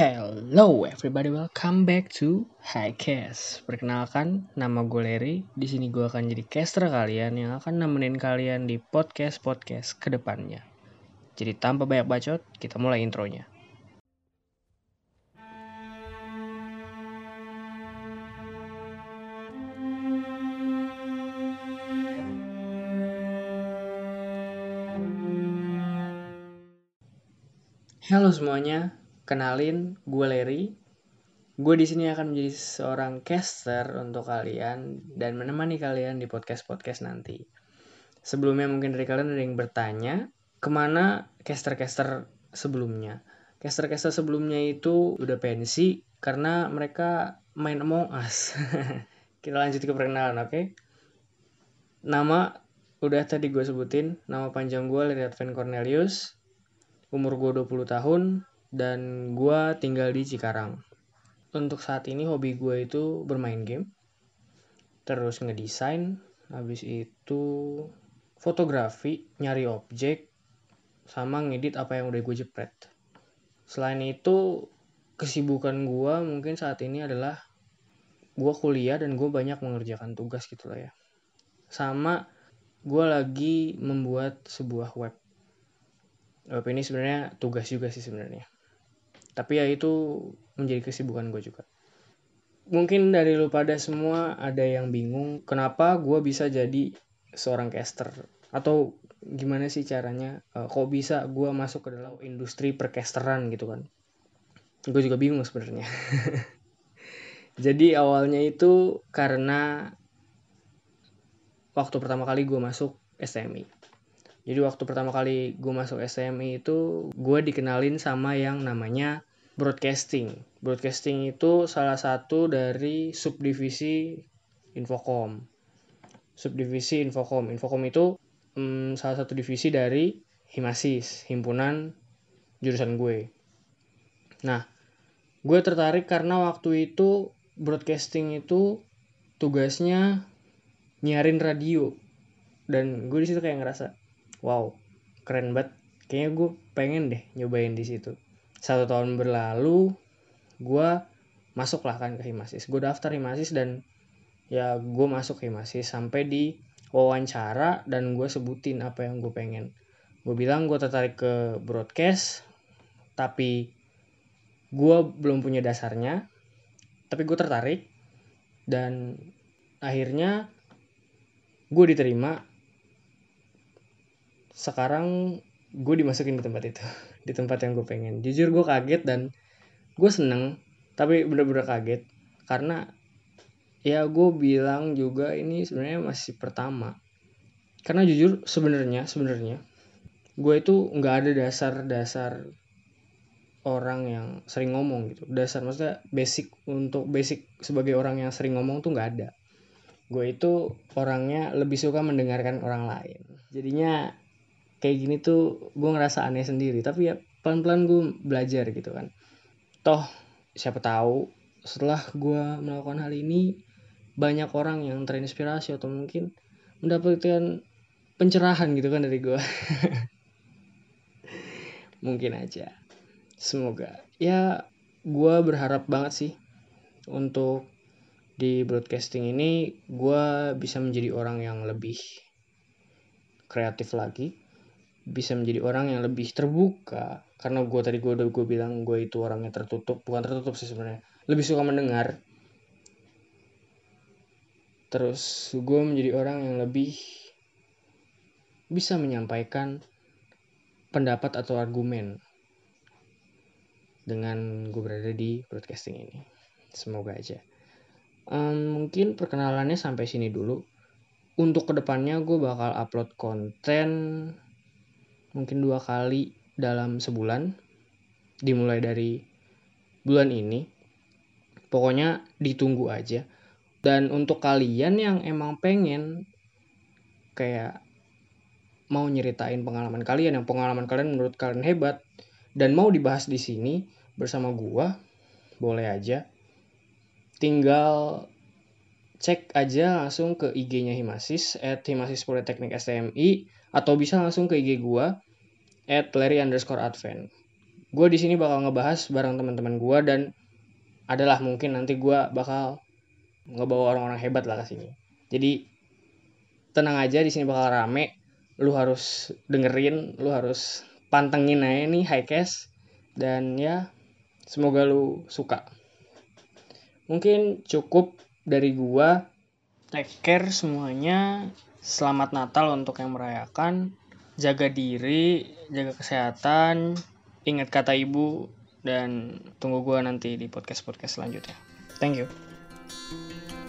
Hello everybody, welcome back to Highcast. Perkenalkan, nama gue Larry. Di sini gue akan jadi caster kalian yang akan nemenin kalian di podcast-podcast ke depannya. Jadi tanpa banyak bacot, kita mulai intronya. Halo semuanya, kenalin gue Larry. Gue di sini akan menjadi seorang caster untuk kalian dan menemani kalian di podcast-podcast nanti. Sebelumnya mungkin dari kalian ada yang bertanya, ke mana caster-caster sebelumnya? Caster-caster sebelumnya itu udah pensi karena mereka main Among Us. Kita lanjut ke perkenalan, oke? Okay? Nama udah tadi gue sebutin, nama panjang gue Larry Advent Cornelius umur gue 20 tahun dan gue tinggal di Cikarang. Untuk saat ini hobi gue itu bermain game, terus ngedesain, habis itu fotografi, nyari objek, sama ngedit apa yang udah gue jepret. Selain itu, kesibukan gue mungkin saat ini adalah gue kuliah dan gue banyak mengerjakan tugas gitu lah ya. Sama gue lagi membuat sebuah web web ini sebenarnya tugas juga sih sebenarnya tapi ya itu menjadi kesibukan gue juga. Mungkin dari lu pada semua ada yang bingung kenapa gue bisa jadi seorang caster? Atau gimana sih caranya uh, kok bisa gue masuk ke dalam industri percasteran gitu kan? Gue juga bingung sebenarnya. Jadi awalnya itu karena waktu pertama kali gue masuk SMI jadi waktu pertama kali gue masuk SMI itu gue dikenalin sama yang namanya broadcasting. Broadcasting itu salah satu dari subdivisi Infocom. Subdivisi Infocom. Infocom itu hmm, salah satu divisi dari Himasis, himpunan jurusan gue. Nah, gue tertarik karena waktu itu broadcasting itu tugasnya nyiarin radio dan gue di situ kayak ngerasa wow keren banget. Kayaknya gue pengen deh nyobain di situ. Satu tahun berlalu gue masuk lah kan ke Himasis. Gue daftar Himasis dan ya gue masuk Himasis sampai di wawancara dan gue sebutin apa yang gue pengen. Gue bilang gue tertarik ke broadcast tapi gue belum punya dasarnya tapi gue tertarik dan akhirnya gue diterima sekarang gue dimasukin di tempat itu di tempat yang gue pengen. Jujur gue kaget dan gue seneng tapi bener-bener kaget. Karena ya gue bilang juga ini sebenarnya masih pertama. Karena jujur sebenarnya sebenarnya gue itu nggak ada dasar-dasar orang yang sering ngomong gitu. Dasar maksudnya basic untuk basic sebagai orang yang sering ngomong tuh nggak ada. Gue itu orangnya lebih suka mendengarkan orang lain. Jadinya kayak gini tuh gue ngerasa aneh sendiri. Tapi ya pelan-pelan gue belajar gitu kan. Toh siapa tahu setelah gue melakukan hal ini banyak orang yang terinspirasi atau mungkin mendapatkan pencerahan gitu kan dari gue mungkin aja. Semoga. Ya gue berharap banget sih untuk di broadcasting ini gue bisa menjadi orang yang lebih kreatif lagi bisa menjadi orang yang lebih terbuka. Karena gue tadi gue udah gue bilang gue itu orangnya tertutup. Bukan tertutup sih sebenarnya. Lebih suka mendengar. Terus gue menjadi orang yang lebih bisa menyampaikan pendapat atau argumen dengan gue berada di broadcasting ini. Semoga aja. Um, mungkin perkenalannya sampai sini dulu. Untuk ke depannya gue bakal upload konten mungkin dua kali dalam sebulan dimulai dari bulan ini. Pokoknya ditunggu aja. Dan untuk kalian yang emang pengen kayak mau nyeritain pengalaman kalian yang pengalaman kalian menurut kalian hebat dan mau dibahas di sini bersama gua boleh aja. Tinggal cek aja langsung ke IG-nya Himasis at Himasis Politeknik STMI atau bisa langsung ke IG gua at Larry underscore Advent. Gue di sini bakal ngebahas bareng teman-teman gue dan adalah mungkin nanti gue bakal ngebawa orang-orang hebat lah ke sini. Jadi tenang aja di sini bakal rame. Lu harus dengerin lu harus pantengin aja nih highcast dan ya semoga lu suka. Mungkin cukup dari gua take care semuanya. Selamat natal untuk yang merayakan. Jaga diri jaga kesehatan. Ingat kata ibu dan tunggu gua nanti di podcast podcast selanjutnya. Thank you